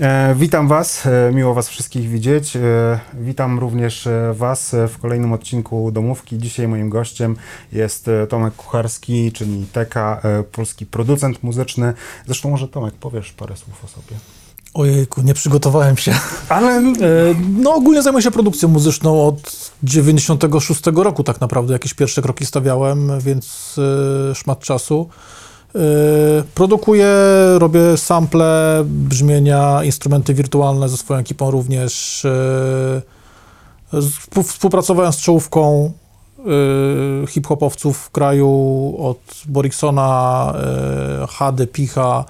E, witam Was, e, miło Was wszystkich widzieć. E, witam również e, Was w kolejnym odcinku Domówki. Dzisiaj moim gościem jest e, Tomek Kucharski, czyli Teka, e, polski producent muzyczny. Zresztą może Tomek, powiesz parę słów o sobie. Ojejku, nie przygotowałem się. Ale No ogólnie zajmuję się produkcją muzyczną od 96 roku tak naprawdę. Jakieś pierwsze kroki stawiałem, więc szmat czasu. E, Produkuję, robię sample, brzmienia, instrumenty wirtualne ze swoją ekipą również. Z- Współpracowałem z czołówką e, hip-hopowców w kraju od Boriksona, Hady, Picha,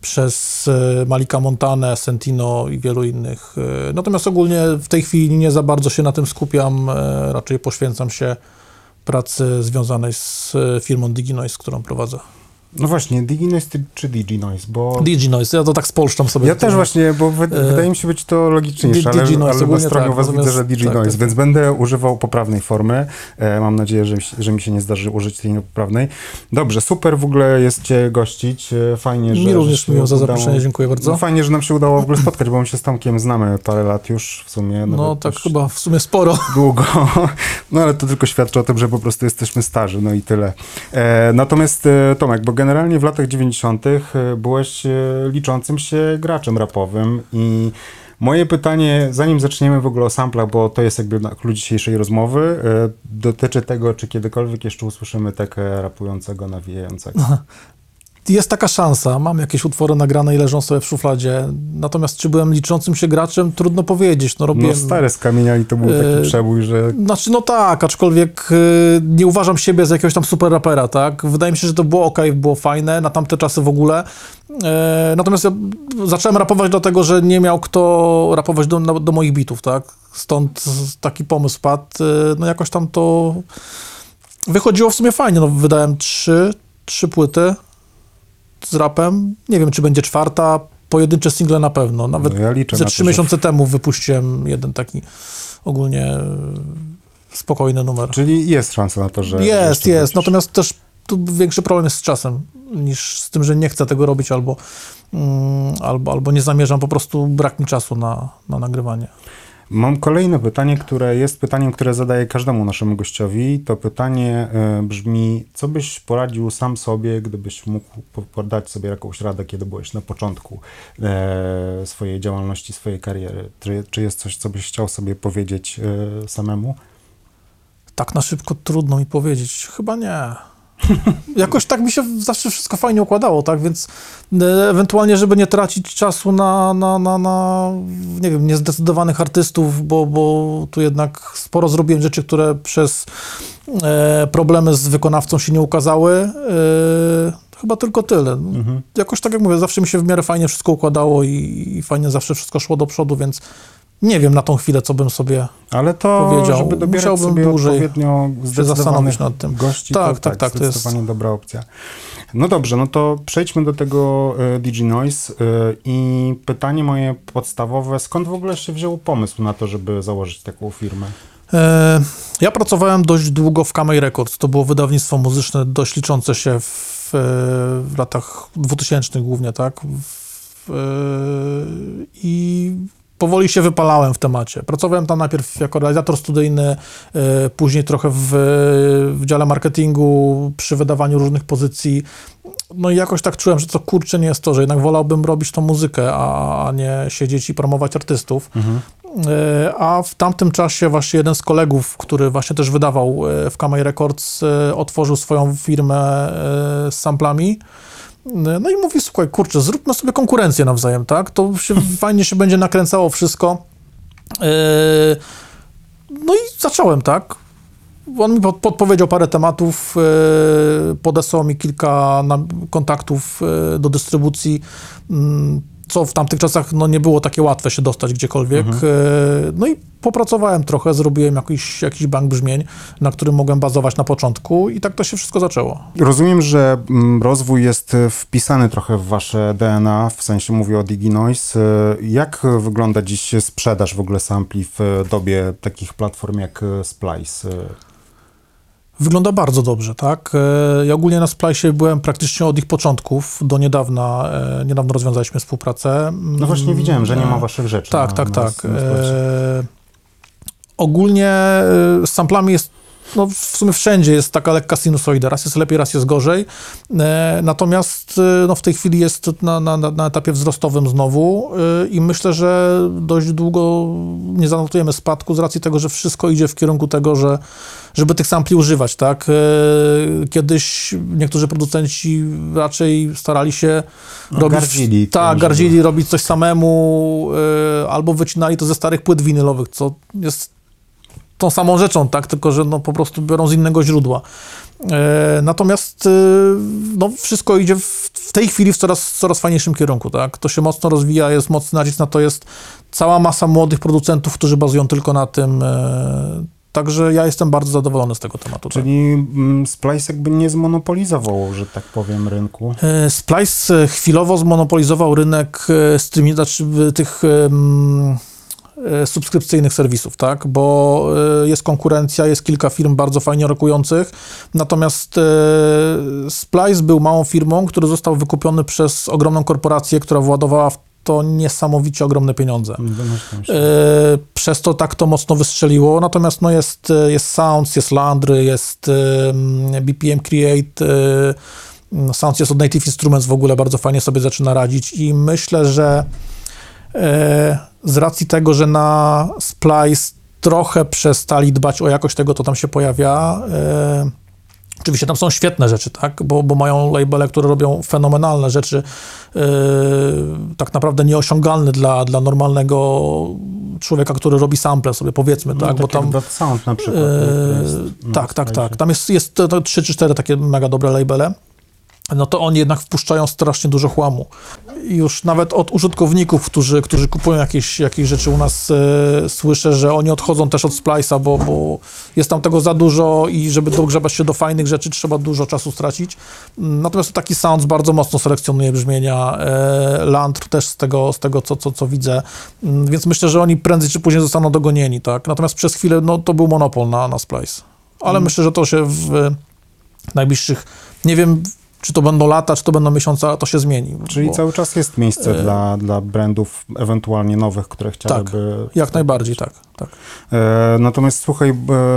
przez Malika Montanę, Sentino i wielu innych. Natomiast ogólnie w tej chwili nie za bardzo się na tym skupiam, raczej poświęcam się pracy związanej z firmą DigiNoise, którą prowadzę. No właśnie, DigiNoise czy DigiNoise, bo... DigiNoise, ja to tak spolszczam sobie. Ja też właśnie, bo wy, E, wydaje mi się być to logiczniejsze, Di- ale, ale na stronie tak, was widzę, że DigiNoise, tak, tak, więc będę używał poprawnej formy. E, mam nadzieję, że, mi się- że mi się nie zdarzy użyć tej niepoprawnej. Dobrze, super w ogóle jest cię gościć. E, Fajnie, że... Mi że również się miło za udało- zaproszenie, dziękuję bardzo. No fajnie, że nam się udało w ogóle spotkać, bo my się z Tomkiem znamy parę lat już w sumie. No nawet tak chyba w sumie sporo. Długo, no ale to tylko świadczy o tym, że po prostu jesteśmy starzy, no i tyle. E, natomiast e, Tomek, bo generalnie w latach 90. e, byłeś e, liczącym się graczem rapowym i moje pytanie, zanim zaczniemy w ogóle o samplach, bo to jest jakby klucz dzisiejszej rozmowy, e, dotyczy tego, czy kiedykolwiek jeszcze usłyszymy tekę rapującego, nawijającego. Jest taka szansa, mam jakieś utwory nagrane i leżą sobie w szufladzie. Natomiast czy byłem liczącym się graczem, trudno powiedzieć. No, robiłem, No stare skamieniali to był taki E, przebój, że Znaczy, no tak, aczkolwiek y, nie uważam siebie za jakiegoś tam super rapera, tak? Wydaje mi się, że to było ok, było fajne, na tamte czasy w ogóle. E, natomiast ja zacząłem rapować dlatego, że nie miał kto rapować do, do moich bitów, tak? Stąd taki pomysł padł. No jakoś tam to wychodziło w sumie fajnie. No, wydałem trzy, trzy płyty z rapem. Nie wiem, czy będzie czwarta. Pojedyncze single na pewno. Nawet no, ja ze trzy to, że miesiące temu wypuściłem jeden taki ogólnie e, spokojny numer. Czyli jest szansa na to, że... Jest, jest. wrócisz. Natomiast też tu większy problem jest z czasem niż z tym, że nie chcę tego robić albo, mm, albo, albo nie zamierzam, po prostu brak mi czasu na, na nagrywanie. Mam kolejne pytanie, które jest pytaniem, które zadaję każdemu naszemu gościowi. To pytanie e, brzmi, co byś poradził sam sobie, gdybyś mógł po- podać sobie jakąś radę, kiedy byłeś na początku e, swojej działalności, swojej kariery? Czy, czy jest coś, co byś chciał sobie powiedzieć e, samemu? Tak na szybko trudno mi powiedzieć. Chyba nie. Jakoś tak mi się zawsze wszystko fajnie układało, tak? Więc e, ewentualnie, żeby nie tracić czasu na, na, na, na nie wiem, niezdecydowanych artystów, bo, bo tu jednak sporo zrobiłem rzeczy, które przez e, problemy z wykonawcą się nie ukazały. E, chyba tylko tyle. Mhm. Jakoś tak jak mówię, zawsze mi się w miarę fajnie wszystko układało i, i fajnie zawsze wszystko szło do przodu, więc nie wiem na tą chwilę, co bym sobie Ale to, Powiedział, żeby dobierać musiałbym sobie dłużej odpowiednio się zastanowić nad tym. gości, Tak, to, tak, tak, to jest- zdecydowanie dobra opcja. No dobrze, no to przejdźmy do tego e, DigiNoise e, i pytanie moje podstawowe, skąd w ogóle się wziął pomysł na to, żeby założyć taką firmę? E, Ja pracowałem dość długo w Kamej Records. To było wydawnictwo muzyczne dość liczące się w, e, w latach 2000 głównie, tak? W, e, I powoli się wypalałem w temacie. Pracowałem tam najpierw jako realizator studyjny, e, później trochę w, w dziale marketingu, przy wydawaniu różnych pozycji. No i jakoś tak czułem, że to kurczę nie jest to, że jednak wolałbym robić tą muzykę, a, nie siedzieć i promować artystów. E, A w tamtym czasie właśnie jeden z kolegów, który właśnie też wydawał e, w Kamej Records, otworzył swoją firmę z samplami. E, No i mówi, słuchaj, kurczę, zróbmy sobie konkurencję nawzajem, tak? To się fajnie się będzie nakręcało wszystko. E, No i zacząłem, tak? On mi pod- podpowiedział parę tematów, e, podesłał mi kilka kontaktów e, do dystrybucji, mm, co w tamtych czasach no, nie było takie łatwe się dostać gdziekolwiek. E, No i popracowałem trochę, zrobiłem jakiś, jakiś bank brzmień, na którym mogłem bazować na początku i tak to się wszystko zaczęło. Rozumiem, że mm, rozwój jest e, wpisany trochę w wasze DNA, w sensie mówię o DigiNoise. Jak wygląda dziś sprzedaż w ogóle sampli w e, dobie takich platform jak Splice? Wygląda bardzo dobrze, tak? E, Ja ogólnie na Splice byłem praktycznie od ich początków, do niedawna, e, niedawno rozwiązaliśmy współpracę. No właśnie widziałem, że nie ma E, waszych rzeczy. Tak, tak, tak. ogólnie z samplami jest, no w sumie wszędzie jest taka lekka sinusoida. Raz jest lepiej, raz jest gorzej. E, natomiast e, no w tej chwili jest na, na, na etapie wzrostowym znowu e, i myślę, że dość długo nie zanotujemy spadku z racji tego, że wszystko idzie w kierunku tego, że żeby tych sampli używać, tak? Kiedyś niektórzy producenci raczej starali się No, robić... gardzili Tak, gardzili robić coś samemu, albo wycinali to ze starych płyt winylowych, co jest tą samą rzeczą, tak? Tylko, że no, po prostu biorą z innego źródła. E, natomiast e, no, wszystko idzie w, w tej chwili w coraz, coraz fajniejszym kierunku, tak? To się mocno rozwija, jest mocny nacisk na to, jest cała masa młodych producentów, którzy bazują tylko na tym. E, także ja jestem bardzo zadowolony z tego tematu. tak. Czyli mm, Splice jakby nie zmonopolizował, że tak powiem, rynku. Splice chwilowo zmonopolizował rynek e, streaming, znaczy tych e, subskrypcyjnych serwisów, tak? Bo e, jest konkurencja, jest kilka firm bardzo fajnie rokujących, natomiast e, Splice był małą firmą, który został wykupiony przez ogromną korporację, która władowała w to niesamowicie ogromne pieniądze. E, Przez to tak to mocno wystrzeliło. Natomiast no jest, e, jest Sounds, jest Landry, jest BPM Create. e, Sounds jest od Native Instruments w ogóle bardzo fajnie sobie zaczyna radzić i myślę, że e, z racji tego, że na Splice trochę przestali dbać o jakość tego, co tam się pojawia, e, Oczywiście tam są świetne rzeczy, tak? Bo, bo mają labele, które robią fenomenalne rzeczy, yy, tak naprawdę nieosiągalne dla, dla normalnego człowieka, który robi sample sobie, powiedzmy, No, tak? Bo tak tam, Dot Sound na przykład. Który jest na tak, tak, tak. Tam jest, jest to, to 3 czy 4 takie mega dobre labele. No to oni jednak wpuszczają strasznie dużo chłamu. Już nawet od użytkowników, którzy, którzy kupują jakieś, jakieś rzeczy u nas, e, słyszę, że oni odchodzą też od Splice'a, bo, bo jest tam tego za dużo i żeby dogrzebać się do fajnych rzeczy, trzeba dużo czasu stracić. Mm, Natomiast taki Sounds bardzo mocno selekcjonuje brzmienia. E, Landr też z tego, z tego co, co, co widzę. Mm, Więc myślę, że oni prędzej czy później zostaną dogonieni, tak? Natomiast przez chwilę, no to był monopol na, na Splice. Ale myślę, że to się w najbliższych, nie wiem, czy to będą lata, czy to będą miesiące, to się zmieni. Czyli bo cały czas jest miejsce E, dla, dla brandów ewentualnie nowych, które chciałyby... Jak najbardziej, tak, tak. E, Natomiast słuchaj,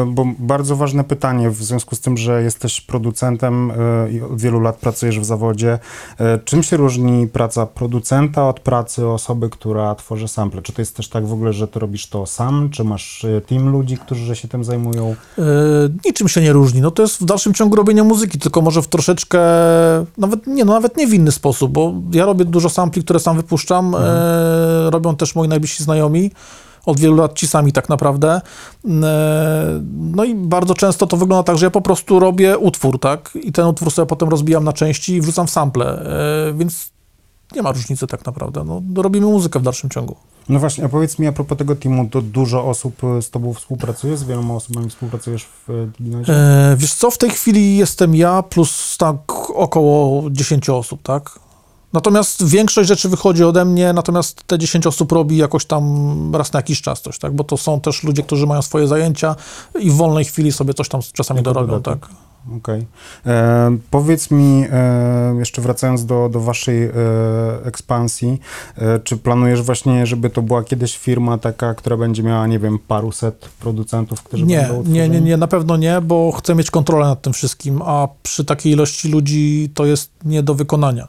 bo bardzo ważne pytanie w związku z tym, że jesteś producentem e, i od wielu lat pracujesz w zawodzie. E, Czym się różni praca producenta od pracy osoby, która tworzy sample? Czy to jest też tak w ogóle, że ty robisz to sam, czy masz team ludzi, którzy się tym zajmują? Yy, niczym się nie różni. No to jest w dalszym ciągu robienie muzyki, tylko może w troszeczkę, nawet nie, no nawet nie w inny sposób, bo ja robię dużo sampli, które sam wypuszczam, e, robią też moi najbliżsi znajomi, od wielu lat ci sami tak naprawdę. E, no i bardzo często to wygląda tak, że ja po prostu robię utwór, tak, i ten utwór sobie potem rozbijam na części i wrzucam w sample, e, więc nie ma różnicy tak naprawdę. No, robimy muzykę w dalszym ciągu. No właśnie, a powiedz mi a propos tego teamu, to dużo osób e, z tobą współpracuje, z wieloma osobami współpracujesz w e, Diginoidzie? E, wiesz co, w tej chwili jestem ja plus tak około 10 osób, tak? Natomiast większość rzeczy wychodzi ode mnie, natomiast te 10 osób robi jakoś tam raz na jakiś czas coś, tak? Bo to są też ludzie, którzy mają swoje zajęcia i w wolnej chwili sobie coś tam czasami dorobią, dodatek. tak? Okej. E, Powiedz mi, e, jeszcze wracając do, do waszej e, ekspansji, e, czy planujesz właśnie, żeby to była kiedyś firma taka, która będzie miała, nie wiem, paruset producentów, którzy Nie, będą nie, nie, nie, na pewno nie, bo chcę mieć kontrolę nad tym wszystkim, a przy takiej ilości ludzi to jest nie do wykonania.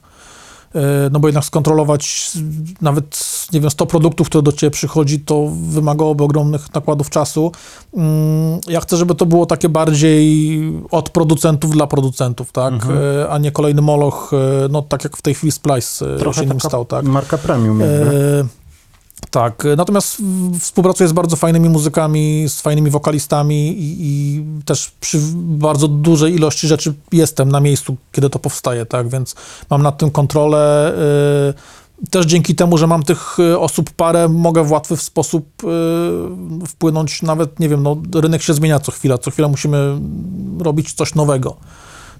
E, No bo jednak skontrolować nawet, nie wiem, 100 produktów, które do ciebie przychodzi, to wymagałoby ogromnych nakładów czasu. Mm, Ja chcę, żeby to było takie bardziej od producentów dla producentów, tak? Mhm. E, A nie kolejny moloch, e, no tak jak w tej chwili Splice Trochę się nim stał, tak? marka premium jakby. Tak, e, natomiast współpracuję z bardzo fajnymi muzykami, z fajnymi wokalistami i, i też przy bardzo dużej ilości rzeczy jestem na miejscu, kiedy to powstaje, tak, więc mam nad tym kontrolę. e, Też dzięki temu, że mam tych e, osób parę, mogę w łatwy sposób wpłynąć nawet, nie wiem, no rynek się zmienia co chwila, co chwila musimy robić coś nowego.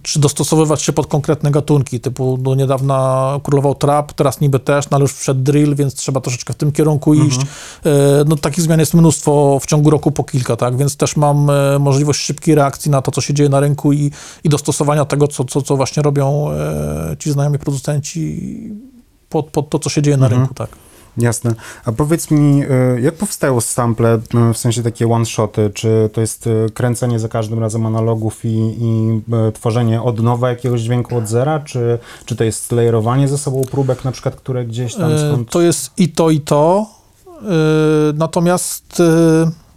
Czy dostosowywać się pod konkretne gatunki, typu do niedawna królował trap, teraz niby też, no ale już wszedł drill, więc trzeba troszeczkę w tym kierunku iść. E, No takich zmian jest mnóstwo w ciągu roku po kilka, tak, więc też mam e, możliwość szybkiej reakcji na to, co się dzieje na rynku i, i dostosowania tego, co, co, co właśnie robią e, ci znajomi producenci pod, pod to, co się dzieje na rynku, tak. Jasne. A powiedz mi, y, jak powstają sample, w sensie takie one-shoty? Czy to jest y, kręcenie za każdym razem analogów i, i y, tworzenie od nowa jakiegoś dźwięku od zera? Czy, czy to jest lejerowanie ze sobą próbek, na przykład, które gdzieś tam E, skąd... To jest i to, i to. E, Natomiast e,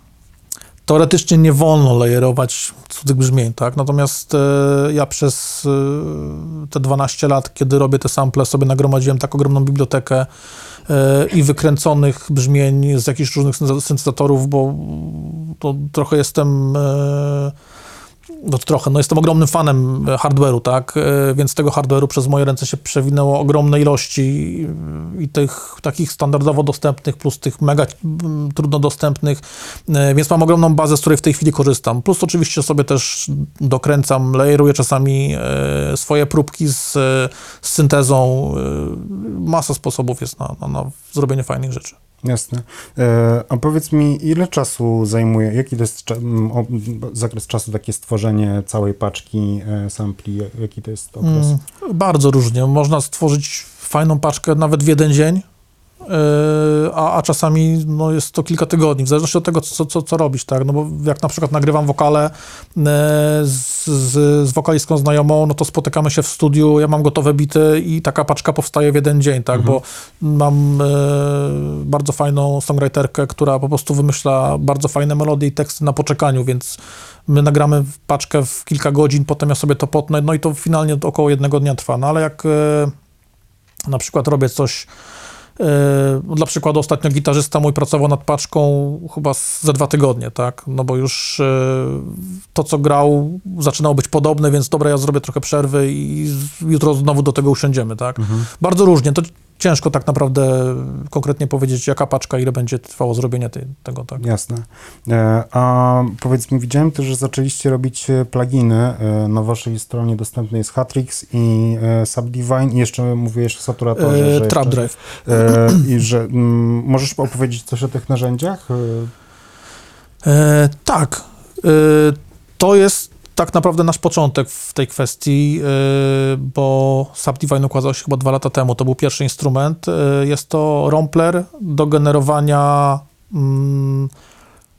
teoretycznie nie wolno lejerować cudzych brzmień, tak? Natomiast e, ja przez e, te 12 lat, kiedy robię te sample, sobie nagromadziłem tak ogromną bibliotekę e, i wykręconych brzmień z jakichś różnych synte- syntezatorów, bo to trochę jestem... no trochę, no jestem ogromnym fanem e, hardware'u, tak, E, więc tego hardware'u przez moje ręce się przewinęło ogromne ilości i tych takich standardowo dostępnych, plus tych mega mm, trudno dostępnych, E, więc mam ogromną bazę, z której w tej chwili korzystam. Plus oczywiście sobie też dokręcam, layeruję czasami swoje próbki z, z syntezą. Masa sposobów jest na, na, na zrobienie fajnych rzeczy. Jasne. E, a powiedz mi, ile czasu zajmuje, jaki to jest zakres czasu takie stworzenie całej paczki e, sampli? Jaki to jest okres? Mm, bardzo różnie. Można stworzyć fajną paczkę nawet w jeden dzień, a, a czasami no, jest to kilka tygodni, w zależności od tego, co, co, co robisz, tak? No bo jak na przykład nagrywam wokale yy, z, z, z wokalistką znajomą, no to spotykamy się w studiu, ja mam gotowe bity i taka paczka powstaje w jeden dzień, tak? Bo mam yy, bardzo fajną songwriterkę, która po prostu wymyśla bardzo fajne melodie i teksty na poczekaniu, więc my nagramy paczkę w kilka godzin, potem ja sobie to potnę, no i to finalnie około jednego dnia trwa. No ale jak e, na przykład robię coś, e, dla przykładu ostatnio gitarzysta mój pracował nad paczką chyba za dwa tygodnie, tak, no bo już e, to, co grał, zaczynało być podobne, więc dobra, ja zrobię trochę przerwy i jutro znowu do tego usiądziemy, tak. Bardzo różnie, to ciężko tak naprawdę konkretnie powiedzieć, jaka paczka, ile będzie trwało zrobienie tej, tego, tak. Jasne. E, a powiedz mi, widziałem też, że zaczęliście robić e, pluginy. E, na waszej stronie dostępny jest Hatrix i Subdivine i jeszcze mówiłeś o saturatorze. Że I że mm, możesz opowiedzieć coś o tych narzędziach? E, tak. E, to jest tak naprawdę nasz początek w tej kwestii, e, bo Subdivine ukazał się chyba dwa lata temu. To był pierwszy instrument. E, jest to rompler do generowania mm,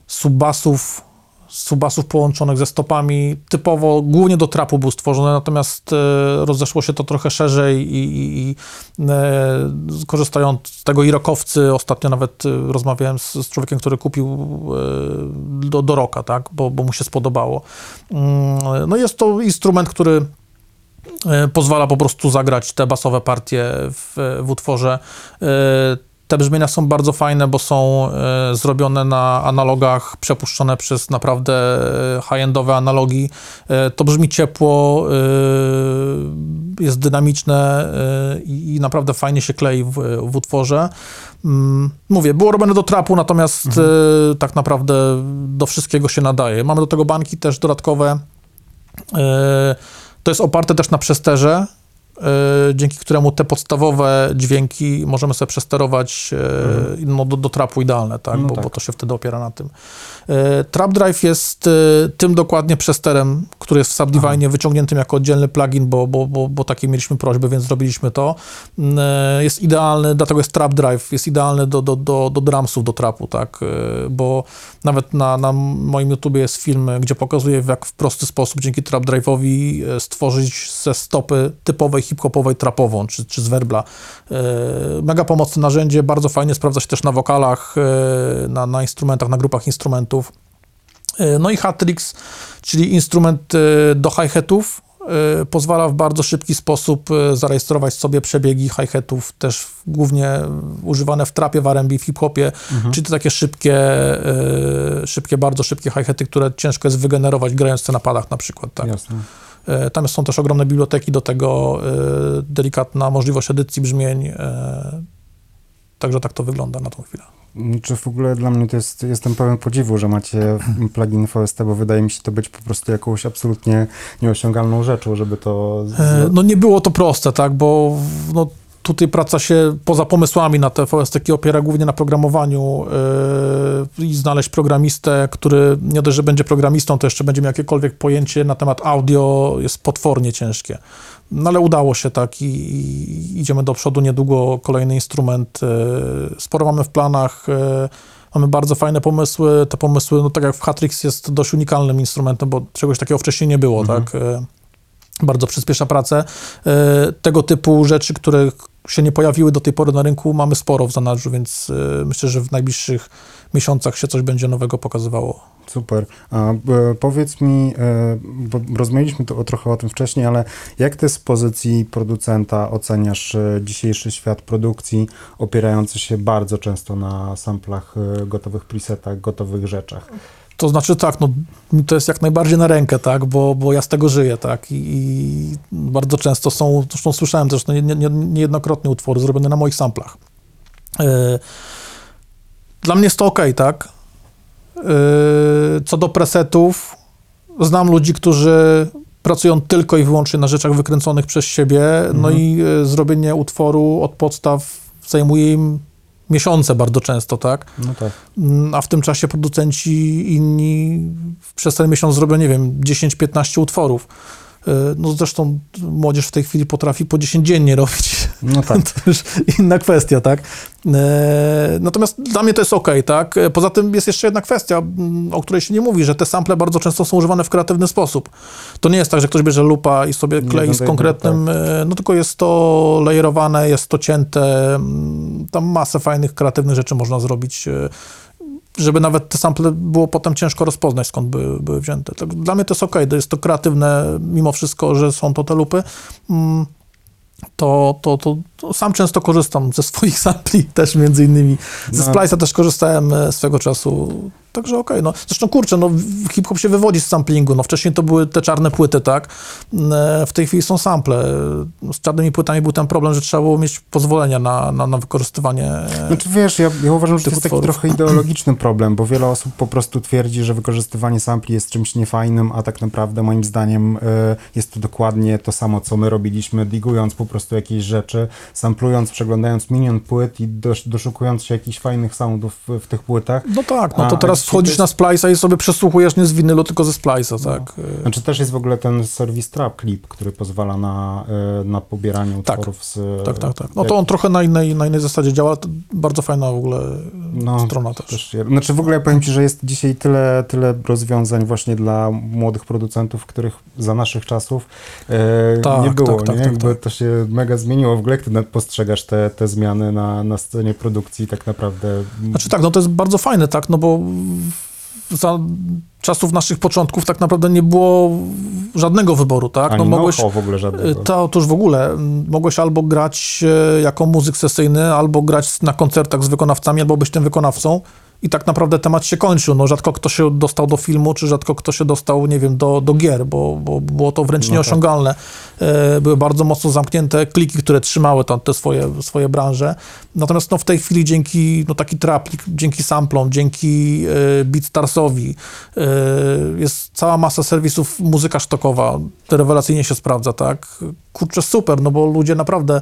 subbasów, subbasów połączonych ze stopami. Typowo, głównie do trapu był stworzony, natomiast e, rozeszło się to trochę szerzej i, i, i e, korzystając z tego i rokowcy, ostatnio nawet e, rozmawiałem z, z człowiekiem, który kupił do, do roka, tak, bo, bo mu się spodobało. Mm, No jest to instrument, który pozwala po prostu zagrać te basowe partie w, w utworze. Te brzmienia są bardzo fajne, bo są e, zrobione na analogach, przepuszczone przez naprawdę e, high-endowe analogi. E, To brzmi ciepło, e, jest dynamiczne e, i naprawdę fajnie się klei w, w utworze. Mm, Mówię, było robione do trapu, natomiast e, tak naprawdę do wszystkiego się nadaje. Mamy do tego banki też dodatkowe. E, To jest oparte też na przesterze, dzięki któremu te podstawowe dźwięki możemy sobie przesterować e, no, do, do trapu idealne, tak? No bo, tak. bo to się wtedy opiera na tym. E, Trap Drive jest e, tym dokładnie przesterem, który jest w Subdivine wyciągniętym jako oddzielny plugin, bo, bo, bo, bo takie mieliśmy prośby, więc zrobiliśmy to. Mm, e, Jest idealny, dlatego jest Trap Drive, jest idealny do, do, do, do drumsów, do trapu, tak? Bo nawet na, na moim YouTubie jest film, gdzie pokazuję, jak w prosty sposób dzięki Trap Drive'owi stworzyć ze stopy typowej hip-hopowej trapową, czy, czy z werbla. Mega pomocne narzędzie, bardzo fajnie sprawdza się też na wokalach, na, na instrumentach, na grupach instrumentów. E, No i Hatrix, czyli instrument e, do hi-hatów, e, pozwala w bardzo szybki sposób zarejestrować sobie przebiegi hi-hatów, też głównie używane w trapie, w R&B, w hip-hopie, czyli to takie szybkie, szybkie, bardzo szybkie hi-haty, które ciężko jest wygenerować grając na padach na przykład. Tak. Jasne. Tam są też ogromne biblioteki do tego, delikatna możliwość edycji brzmień, także tak to wygląda na tą chwilę. Czy w ogóle dla mnie to jest, jestem pełen podziwu, że macie plugin VST, bo wydaje mi się to być po prostu jakąś absolutnie nieosiągalną rzeczą, żeby to... E, No nie było to proste, tak, bo no, tutaj praca się poza pomysłami na te VSTK opiera głównie na programowaniu yy, i znaleźć programistę, który nie dość, że będzie programistą, to jeszcze będzie miał jakiekolwiek pojęcie na temat audio, jest potwornie ciężkie. No ale udało się tak i, i idziemy do przodu, niedługo kolejny instrument. Yy, sporo mamy w planach, yy, mamy bardzo fajne pomysły. Te pomysły, no tak jak w Hatrix jest dość unikalnym instrumentem, bo czegoś takiego wcześniej nie było, tak. Yy, bardzo przyspiesza pracę. E, Tego typu rzeczy, które się nie pojawiły do tej pory na rynku, mamy sporo w zanadrzu, więc e, myślę, że w najbliższych miesiącach się coś będzie nowego pokazywało. Super. A e, powiedz mi, e, bo rozmawialiśmy to, trochę o tym wcześniej, ale jak ty z pozycji producenta oceniasz e, dzisiejszy świat produkcji, opierający się bardzo często na samplach, gotowych presetach, gotowych rzeczach? To znaczy tak, no to jest jak najbardziej na rękę, tak, bo, bo ja z tego żyję, tak, i, i bardzo często są, zresztą słyszałem też no, nie, nie, niejednokrotnie utwory zrobione na moich samplach. Dla mnie jest to ok, tak. E, Co do presetów, znam ludzi, którzy pracują tylko i wyłącznie na rzeczach wykręconych przez siebie, no Mhm. i e, zrobienie utworu od podstaw zajmuje im miesiące bardzo często, tak. No tak. Mm, a w tym czasie producenci inni przez ten miesiąc zrobią, nie wiem, 10-15 utworów. Y, No zresztą młodzież w tej chwili potrafi po 10 dziennie robić. No tak. To już inna kwestia, tak? E, Natomiast dla mnie to jest ok, tak? E, Poza tym jest jeszcze jedna kwestia, mm, o której się nie mówi, że te sample bardzo często są używane w kreatywny sposób. To nie jest tak, że ktoś bierze lupa i sobie Nie, klei no z konkretnym, e, no tylko jest to lejerowane, jest to cięte, mm, tam masę fajnych, kreatywnych rzeczy można zrobić, e, żeby nawet te sample było potem ciężko rozpoznać, skąd były, były wzięte. Tak, dla mnie to jest ok, jest to kreatywne, mimo wszystko, że są to te lupy. Mm, to, to, to, to sam często korzystam ze swoich sampli też między innymi. Ze No. Splice'a też korzystałem e, swego czasu, także okej, no. Zresztą kurczę, no hip-hop się wywodzi z samplingu, no wcześniej to były te czarne płyty, tak? E, W tej chwili są sample. Z czarnymi płytami był ten problem, że trzeba było mieć pozwolenia na, na, na wykorzystywanie e, Znaczy wiesz, ja, ja uważam, że to jest taki utworów. trochę ideologiczny problem, bo wiele osób po prostu twierdzi, że wykorzystywanie sampli jest czymś niefajnym, a tak naprawdę moim zdaniem jest to dokładnie to samo, co my robiliśmy, digując po prostu jakieś rzeczy, samplując, przeglądając milion płyt i dosz, doszukując się jakichś fajnych soundów w, w tych płytach. No tak, no to a teraz wchodzisz na Splice'a i sobie przesłuchujesz nie z winylu, tylko ze Splice'a, tak? E, Znaczy też jest w ogóle ten serwis Trap Clip, który pozwala na, y, na pobieranie Tak. utworów z... Tak, tak, tak. No to on trochę na innej, na innej zasadzie działa, bardzo fajna w ogóle No, strona też. Też, znaczy w ogóle ja powiem Ci, że jest dzisiaj tyle, tyle rozwiązań właśnie dla młodych producentów, których za naszych czasów e, Tak, nie było. tak, tak, nie? tak, Jakby tak. to się mega zmieniło. W ogóle jak Ty postrzegasz te, te zmiany na, na scenie produkcji tak naprawdę? Znaczy tak, no to jest bardzo fajne, tak, no bo za czasów naszych początków tak naprawdę nie było żadnego wyboru, tak? Ani no mogłeś, w ogóle żadnego. to otóż w ogóle mogłeś albo grać e, jako muzyk sesyjny, albo grać na koncertach z wykonawcami, albo być tym wykonawcą. I tak naprawdę temat się kończył. No, rzadko kto się dostał do filmu, czy rzadko kto się dostał, nie wiem, do, do gier, bo, bo było to wręcz No tak. nieosiągalne. E, były bardzo mocno zamknięte kliki, które trzymały tam te swoje, swoje branże. Natomiast no, w tej chwili dzięki no, taki traplik, dzięki samplom, dzięki e, BeatStarsowi e, jest cała masa serwisów muzyka sztokowa. To rewelacyjnie się sprawdza, tak? Kurczę, super, no bo ludzie naprawdę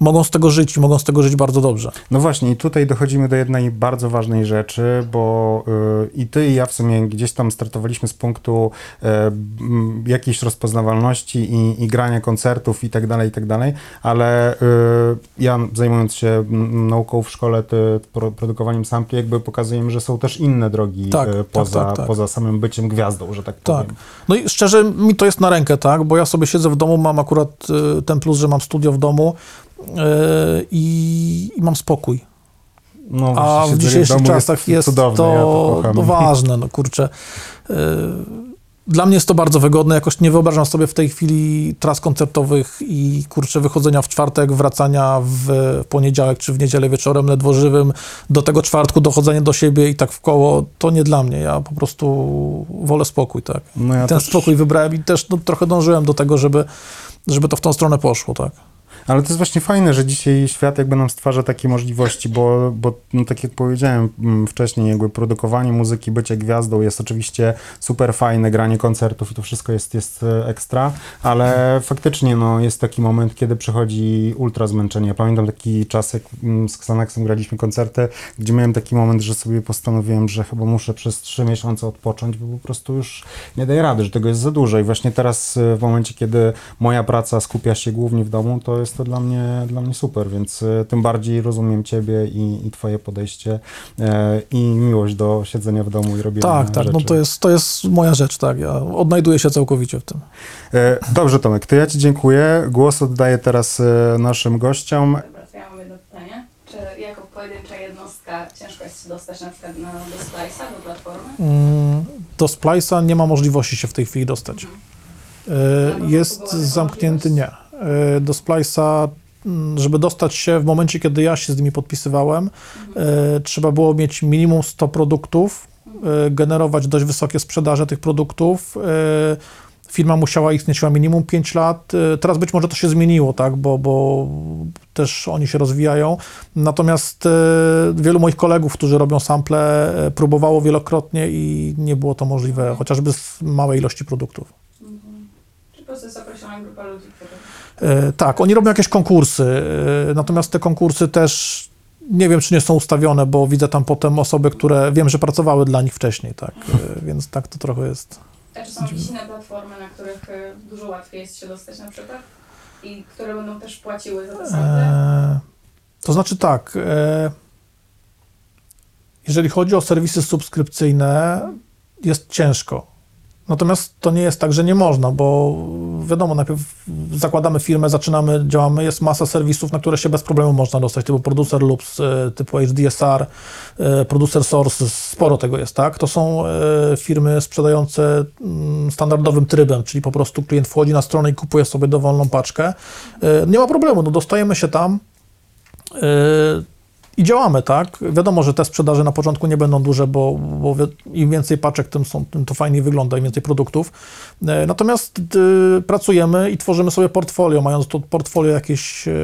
mogą z tego żyć i mogą z tego żyć bardzo dobrze. No właśnie, i tutaj dochodzimy do jednej bardzo ważnej rzeczy, bo y, i ty i ja w sumie gdzieś tam startowaliśmy z punktu y, jakiejś rozpoznawalności i, i grania koncertów i tak dalej, i tak dalej, ale y, ja zajmując się nauką w szkole, ty, pro, produkowaniem sampli, jakby pokazuję, że są też inne drogi Tak, y, tak, poza, tak, tak. poza samym byciem gwiazdą, że tak Tak. powiem. No i szczerze mi to jest na rękę, tak? Bo ja sobie siedzę w domu, mam akurat y, ten plus, że mam studio w domu i, i mam spokój. No, A w dzisiejszych czasach jest, cudowne, to, ja to ważne, no kurczę. Y, Dla mnie jest to bardzo wygodne. Jakoś nie wyobrażam sobie w tej chwili tras koncertowych i kurczę wychodzenia w czwartek, wracania w poniedziałek czy w niedzielę wieczorem ledwo żywym, do tego czwartku dochodzenie do siebie i tak w koło. To nie dla mnie. Ja po prostu wolę spokój, tak. No ja Ten też- spokój wybrałem i też no, trochę dążyłem do tego, żeby, żeby to w tą stronę poszło, tak. Ale to jest właśnie fajne, że dzisiaj świat jakby nam stwarza takie możliwości, bo, bo no tak jak powiedziałem mm, wcześniej, jakby produkowanie muzyki, bycie gwiazdą jest oczywiście super fajne, granie koncertów i to wszystko jest, jest e, ekstra, ale faktycznie no, jest taki moment, kiedy przychodzi ultra zmęczenie. Ja pamiętam taki czas, jak mm, z Xanaxem graliśmy koncerty, gdzie miałem taki moment, że sobie postanowiłem, że chyba muszę przez trzy miesiące odpocząć, bo po prostu już nie daję rady, że tego jest za dużo i właśnie teraz e, w momencie, kiedy moja praca skupia się głównie w domu, to jest to dla mnie, dla mnie super, więc e, tym bardziej rozumiem Ciebie i, i Twoje podejście e, i miłość do siedzenia w domu i robienia Tak, tak, rzeczy. no to jest, to jest moja rzecz, tak. Ja odnajduję się całkowicie w tym. E, Dobrze Tomek, to ja Ci dziękuję. Głos oddaję teraz e, naszym gościom. Dobra, to ja mam jedno pytanie. Czy jako pojedyncza jednostka ciężko jest się dostać na przykład na, do Slice'a, do platformy? Mm, Do Splice'a nie ma możliwości się w tej chwili dostać. Albo Jest zamknięty, nie. E, Do Splice'a, mm, żeby dostać się w momencie, kiedy ja się z nimi podpisywałem, e, trzeba było mieć minimum 100 produktów, e, generować dość wysokie sprzedaże tych produktów. Firma musiała istnieć chyba minimum 5 lat. Teraz być może to się zmieniło, tak, bo, bo też oni się rozwijają. Natomiast wielu moich kolegów, którzy robią sample, próbowało wielokrotnie i nie było to możliwe, chociażby z małej ilości produktów. Mhm. Czy po prostu jest określona grupa ludzi, Tak, oni robią jakieś konkursy, e, natomiast te konkursy też nie wiem, czy nie są ustawione, bo widzę tam potem osoby, które wiem, że pracowały dla nich wcześniej, tak, e, więc tak to trochę jest. A czy są jakieś inne platformy, na których dużo łatwiej jest się dostać na przykład? I które będą też płaciły za te? E, To znaczy tak, e, jeżeli chodzi o serwisy subskrypcyjne, jest ciężko. Natomiast to nie jest tak, że nie można, bo wiadomo, najpierw zakładamy firmę, zaczynamy, działamy, jest masa serwisów, na które się bez problemu można dostać, typu producer loops, e, typu HDSR, e, producer source, sporo tego jest, tak? To są e, firmy sprzedające mm, standardowym trybem, czyli po prostu klient wchodzi na stronę i kupuje sobie dowolną paczkę. Nie ma problemu, no dostajemy się tam, I działamy, tak? Wiadomo, że te sprzedaże na początku nie będą duże, bo, bo im więcej paczek, tym, są, tym to fajniej wygląda, im więcej produktów. Yy, Natomiast yy, pracujemy i tworzymy sobie portfolio. Mając to portfolio jakieś yy,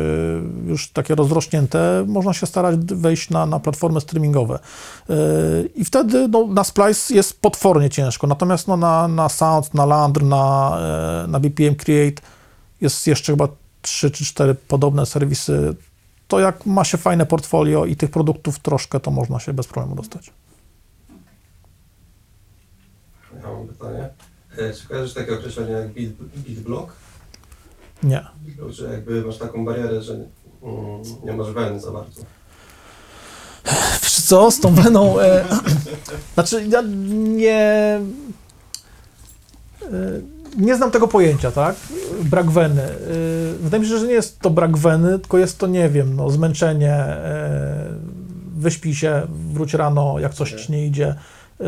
już takie rozrośnięte, można się starać wejść na, na platformy streamingowe. Yy, I wtedy no, na Splice jest potwornie ciężko. Natomiast no, na, na Sound, na Landr, na, na BPM Create jest jeszcze chyba trzy czy cztery podobne serwisy to jak ma się fajne portfolio i tych produktów troszkę, to można się bez problemu dostać. Ja mam pytanie. E, Czy kojarzysz takie określenie jak beat, beat block? Nie. Że jakby masz taką barierę, że mm, nie masz weny za bardzo. Wiesz co, z tą weną... E, znaczy, ja nie... E, nie znam tego pojęcia, tak? Brak weny. E, wydaje mi się, że nie jest to brak weny, tylko jest to, nie wiem, no, zmęczenie, e, wyśpij się, wróć rano, jak coś ci nie idzie. E,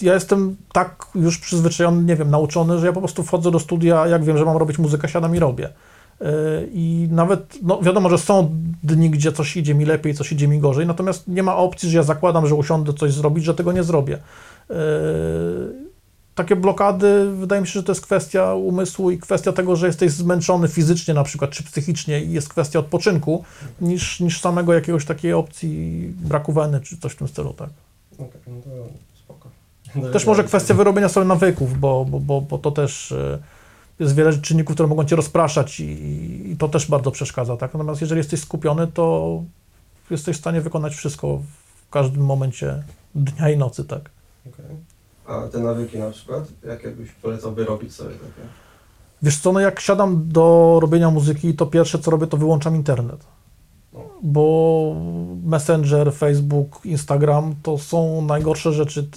ja jestem tak już przyzwyczajony, nie wiem, nauczony, że ja po prostu wchodzę do studia, jak wiem, że mam robić muzykę, siadam i robię. I nawet, no wiadomo, że są dni, gdzie coś idzie mi lepiej, coś idzie mi gorzej, natomiast nie ma opcji, że ja zakładam, że usiądę coś zrobić, że tego nie zrobię. Takie blokady, wydaje mi się, że to jest kwestia umysłu i kwestia tego, że jesteś zmęczony fizycznie na przykład, czy psychicznie i jest kwestia odpoczynku, niż, niż samego jakiegoś takiej opcji braku weny, czy coś w tym stylu, tak. Okej, no to spoko. Też może kwestia wyrobienia sobie nawyków, bo, bo, bo, bo to też e, jest wiele czynników, które mogą cię rozpraszać i, i to też bardzo przeszkadza, tak? Natomiast jeżeli jesteś skupiony, to jesteś w stanie wykonać wszystko w każdym momencie dnia i nocy, tak? Okej. A te nawyki na przykład, jakie byś polecał by robić sobie takie? Wiesz co, no jak siadam do robienia muzyki, to pierwsze co robię, to wyłączam internet. Bo Messenger, Facebook, Instagram to są najgorsze rzeczy.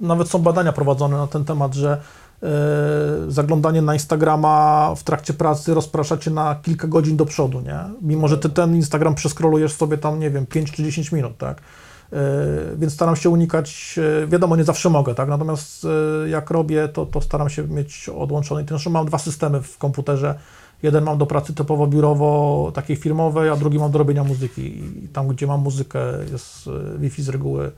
Nawet są badania prowadzone na ten temat, że e, zaglądanie na Instagrama w trakcie pracy rozprasza cię na kilka godzin do przodu, nie? Mimo, że ty ten Instagram przeskrolujesz sobie tam, nie wiem, 5 czy 10 minut, tak? E, Więc staram się unikać, e, wiadomo, nie zawsze mogę, tak? Natomiast e, jak robię, to, to staram się mieć odłączony. Zresztą mam dwa systemy w komputerze. Jeden mam do pracy typowo biurowo, takiej firmowej, a drugi mam do robienia muzyki. I tam, gdzie mam muzykę, jest Wi-Fi z reguły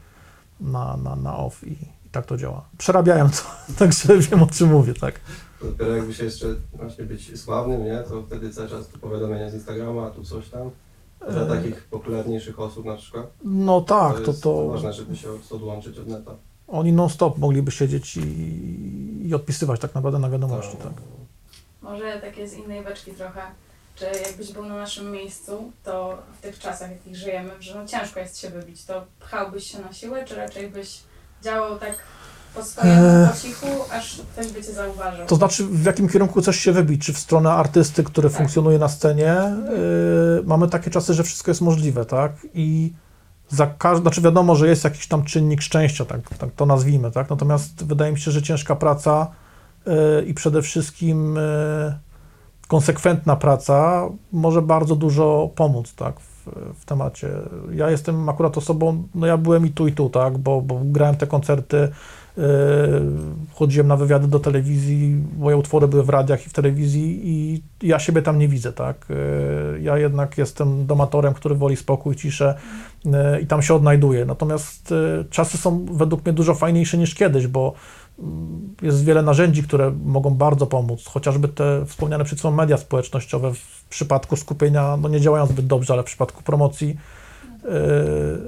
na, na, na off i, i tak to działa. Przerabiałem to, także wiem o czym mówię, tak. Dopiero jakby się jeszcze właśnie być sławnym, nie? To wtedy cały czas tu powiadomienia z Instagrama, tu coś tam. Dla takich popularniejszych osób na przykład. No tak, to, jest to ważne, żeby się od- odłączyć od neta. oni non-stop mogliby siedzieć i, i odpisywać tak naprawdę na wiadomości, To- tak. Może takie z innej beczki trochę. Czy jakbyś był na naszym miejscu, to w tych czasach, w jakich żyjemy, że no ciężko jest się wybić, to pchałbyś się na siłę, czy raczej byś działał tak po swojemu, Eee. po cichu, aż ktoś by cię zauważył? To znaczy, w jakim kierunku chcesz się wybić? Czy w stronę artysty, który Tak. funkcjonuje na scenie? Yy, mamy takie czasy, że wszystko jest możliwe, tak? I za każdy, znaczy wiadomo, że jest jakiś tam czynnik szczęścia, tak, tak to nazwijmy, tak? Natomiast wydaje mi się, że ciężka praca yy, i przede wszystkim yy, konsekwentna praca może bardzo dużo pomóc, tak? W, temacie. Ja jestem akurat osobą, no ja byłem i tu, i tu, tak? Bo, bo grałem te koncerty, chodziłem na wywiady do telewizji, moje utwory były w radiach i w telewizji i ja siebie tam nie widzę, tak. Yy, Ja jednak jestem domatorem, który woli spokój, ciszę yy, i tam się odnajduję. Natomiast czasy są według mnie dużo fajniejsze niż kiedyś, bo mm, jest wiele narzędzi, które mogą bardzo pomóc, chociażby te wspomniane przed media społecznościowe w przypadku skupienia, no nie działają zbyt dobrze, ale w przypadku promocji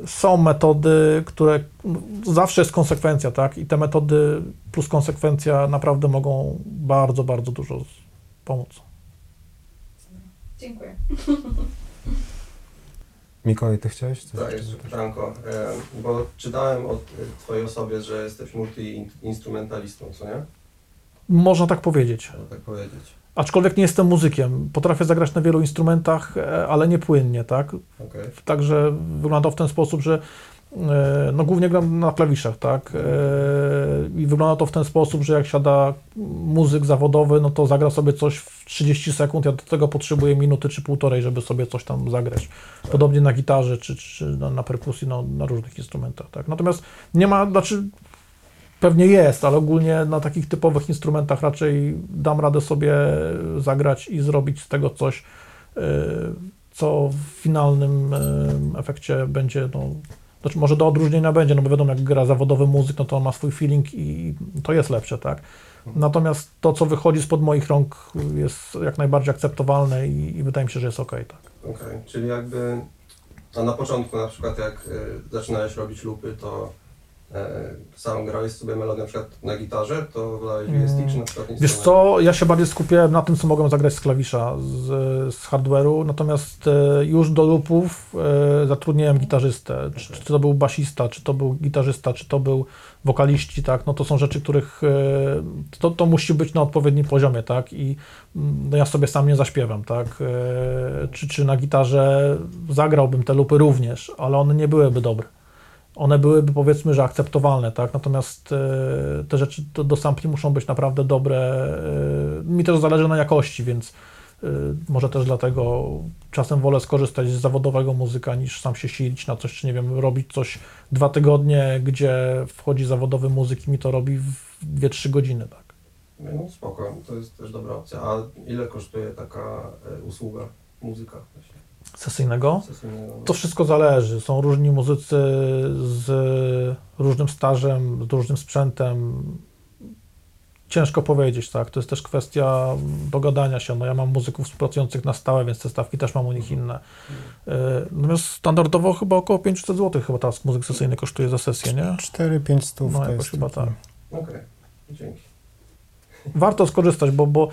są metody, które zawsze jest konsekwencja, tak? I te metody plus konsekwencja naprawdę mogą bardzo, bardzo dużo pomóc. Dziękuję. Mikołaj, ty chciałeś coś? Tak, jeszcze pytanko, bo czytałem o e, twojej osobie, że jesteś multi-instrumentalistą, co nie? Można tak powiedzieć. Można tak powiedzieć. Aczkolwiek nie jestem muzykiem. Potrafię zagrać na wielu instrumentach, e, ale nie płynnie, tak? Okej. Także wygląda to w ten sposób, że e, no głównie gram na klawiszach, tak? E, I wygląda to w ten sposób, że jak siada muzyk zawodowy, no to zagra sobie coś w 30 sekund, ja do tego potrzebuję minuty czy półtorej, żeby sobie coś tam zagrać. Podobnie na gitarze czy, czy na, na perkusji, no, na różnych instrumentach, tak? Natomiast nie ma, znaczy pewnie jest, ale ogólnie na takich typowych instrumentach raczej dam radę sobie zagrać i zrobić z tego coś, e, co w finalnym e, efekcie będzie, no, znaczy może do odróżnienia będzie, no bo wiadomo, jak gra zawodowy muzyk, no to on ma swój feeling i to jest lepsze, tak? Natomiast to, co wychodzi spod moich rąk jest jak najbardziej akceptowalne i, i wydaje mi się, że jest okej, tak. Okej, czyli jakby a na początku na przykład jak e, zaczynałeś robić lupy, to sam grałeś sobie melodię na przykład na gitarze, to wolałeś VST czy na przykład Wiesz co, ja się bardziej skupiałem na tym, co mogłem zagrać z klawisza, z, z hardware'u, natomiast e, już do lupów e, zatrudniłem gitarzystę, czy, czy to był basista, czy to był gitarzysta, czy to był wokaliści, tak, no to są rzeczy, których e, to, to musi być na odpowiednim poziomie, tak, i mm, no ja sobie sam nie zaśpiewam, tak, e, czy, czy na gitarze zagrałbym te lupy również, ale one nie byłyby dobre one byłyby powiedzmy, że akceptowalne, tak? Natomiast e, te rzeczy do, do sampli muszą być naprawdę dobre. E, mi też zależy na jakości, więc e, może też dlatego czasem wolę skorzystać z zawodowego muzyka niż sam się silić na coś, czy nie wiem, robić coś dwa tygodnie, gdzie wchodzi zawodowy muzyk i mi to robi w 2-3 godziny, tak? No spoko, to jest też dobra opcja. A ile kosztuje taka usługa, muzyka właśnie, Sesyjnego. sesyjnego? To wszystko zależy. Są różni muzycy z różnym stażem, z różnym sprzętem. Ciężko powiedzieć, tak. To jest też kwestia dogadania się. No ja mam muzyków współpracujących na stałe, więc te stawki też mam u nich inne. Y, Natomiast standardowo chyba około 500 zł chyba teraz muzyk sesyjny kosztuje za sesję, nie? 4-5 stów No jakoś chyba tak. Okej, dzięki. Warto skorzystać, bo, bo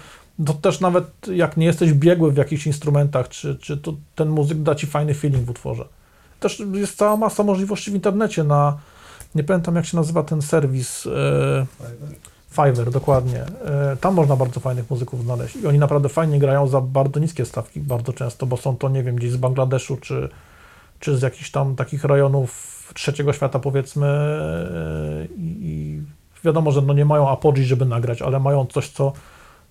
to też nawet jak nie jesteś biegły w jakichś instrumentach, czy, czy to ten muzyk da ci fajny feeling w utworze. Też jest cała masa możliwości w internecie na, nie pamiętam jak się nazywa ten serwis, e, Fiverr, dokładnie. E, tam można bardzo fajnych muzyków znaleźć i oni naprawdę fajnie grają za bardzo niskie stawki bardzo często, bo są to, nie wiem, gdzieś z Bangladeszu, czy, czy z jakichś tam takich rejonów trzeciego świata powiedzmy e, i wiadomo, że no nie mają Apogee, żeby nagrać, ale mają coś, co,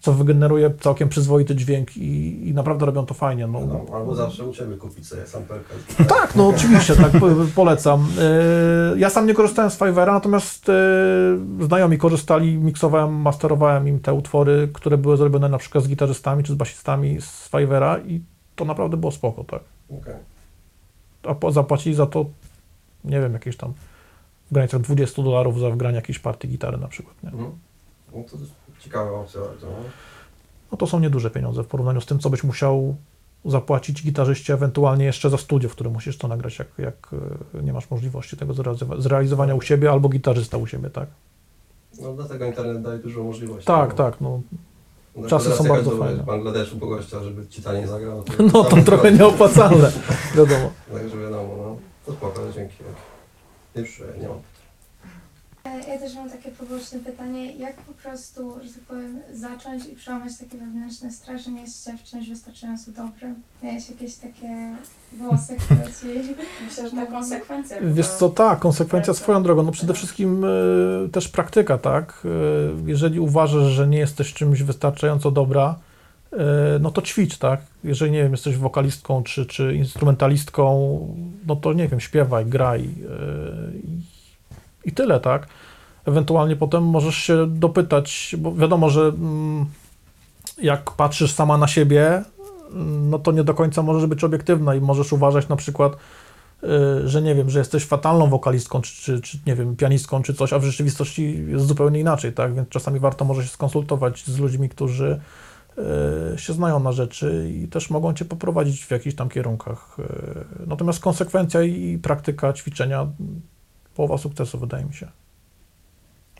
co wygeneruje całkiem przyzwoity dźwięk i, i naprawdę robią to fajnie. No, No, albo zawsze u Ciebie kupić sobie samplerkę. tak, no oczywiście, tak po- polecam. E, Ja sam nie korzystałem z Fivera, natomiast e, znajomi korzystali, miksowałem, masterowałem im te utwory, które były zrobione na przykład z gitarzystami czy z basistami z Fivera i to naprawdę było spoko, tak. Okej. A zapłacili za to, nie wiem, jakieś tam w granicach 20 dolarów za wgranie jakiejś partii gitary na przykład, nie? Mhm. No to ciekawa opcja bardzo. No. To są nieduże pieniądze w porównaniu z tym, co byś musiał zapłacić gitarzyście ewentualnie jeszcze za studio, w którym musisz to nagrać, jak, jak e, nie masz możliwości tego zrealizowa- zrealizowania u siebie albo gitarzysta u siebie, tak? no dlatego internet daje dużo możliwości. Tak, no. tak, no, No, Czasy są bardzo do fajne. Bangladeszu po gościa, żeby ci taniej zagrał. no to trochę nieopłacalne, wiadomo. Także wiadomo, no. To spoko, dzięki. Już nie mam. Ja też mam takie poboczne pytanie, jak po prostu, że tak powiem, zacząć i przełamać takie wewnętrzne strach, że nie jest się w czymś wystarczająco dobrym? Miałeś jakieś takie głosy, które ci... Myślę, że ta konsekwencja. Wiesz co, tak, konsekwencja swoją drogą. No przede wszystkim e, też praktyka, tak? E, jeżeli uważasz, że nie jesteś czymś wystarczająco dobra, e, no to ćwicz, tak? Jeżeli, nie wiem, jesteś wokalistką czy, czy instrumentalistką, no to nie wiem, śpiewaj, graj i, i tyle, tak? Ewentualnie potem możesz się dopytać, bo wiadomo, że mm, jak patrzysz sama na siebie, mm, no to nie do końca możesz być obiektywna i możesz uważać na przykład, y, że nie wiem, że jesteś fatalną wokalistką, czy, czy, czy nie wiem, pianistką, czy coś, a w rzeczywistości jest zupełnie inaczej, tak? Więc czasami warto może się skonsultować z ludźmi, którzy y, się znają na rzeczy i też mogą cię poprowadzić w jakichś tam kierunkach. Y, Natomiast konsekwencja i praktyka, ćwiczenia, połowa sukcesu, wydaje mi się.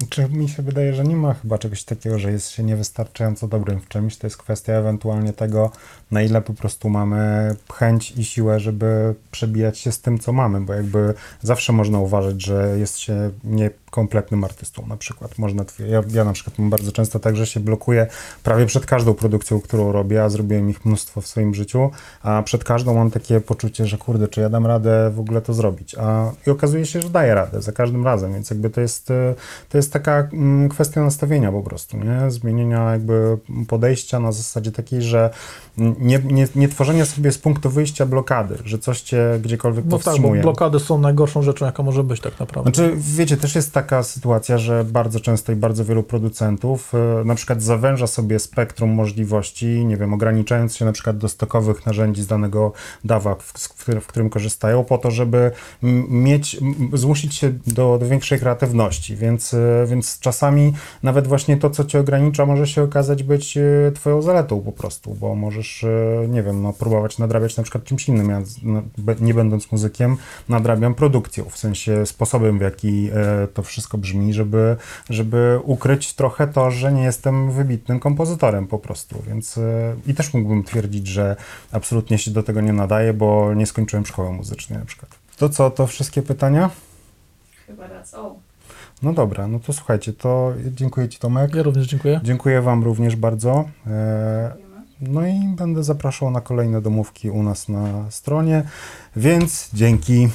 Czy mi się wydaje, że nie ma chyba czegoś takiego, że jest się niewystarczająco dobrym w czymś. To jest kwestia ewentualnie tego, na ile po prostu mamy chęć i siłę, żeby przebijać się z tym, co mamy, bo jakby zawsze można uważać, że jest się niekompletnym artystą na przykład. Można, ja, ja na przykład mam bardzo często tak, że się blokuję prawie przed każdą produkcją, którą robię, a zrobiłem ich mnóstwo w swoim życiu, a przed każdą mam takie poczucie, że kurde, czy ja dam radę w ogóle to zrobić, a i okazuje się, że daję radę za każdym razem, więc jakby to jest, e, to jest taka mm, kwestia nastawienia po prostu, nie? Zmienienia jakby podejścia na zasadzie takiej, że nie, nie, nie tworzenia sobie z punktu wyjścia blokady, że coś cię gdziekolwiek No tak, bo powstrzymuje. blokady są najgorszą rzeczą, jaka może być tak naprawdę. Znaczy, wiecie, też jest taka sytuacja, że bardzo często i bardzo wielu producentów e, na przykład zawęża sobie spektrum możliwości, nie wiem, ograniczając się na przykład do stokowych narzędzi z danego dawa, w, w, którym- korzystają, po to, żeby mieć, zmusić się do, do większej kreatywności, więc, e, więc czasami nawet właśnie to, co cię ogranicza, może się okazać być e, twoją zaletą po prostu, bo możesz, e, nie wiem, no, próbować nadrabiać na przykład czymś innym. Ja, no, nie będąc muzykiem, nadrabiam produkcją, w sensie sposobem, w jaki e, to wszystko brzmi, żeby, żeby ukryć trochę to, że nie jestem wybitnym kompozytorem po prostu, więc i też mógłbym twierdzić, że absolutnie się do tego nie nadaję, bo nie skończyłem szkoły muzycznej na przykład. To co, to wszystkie pytania? Chyba all. No dobra, no to słuchajcie, to dziękuję Ci Tomek. Ja również dziękuję. Dziękuję Wam również bardzo. E. No i będę zapraszał na kolejne domówki u nas na stronie, więc dzięki.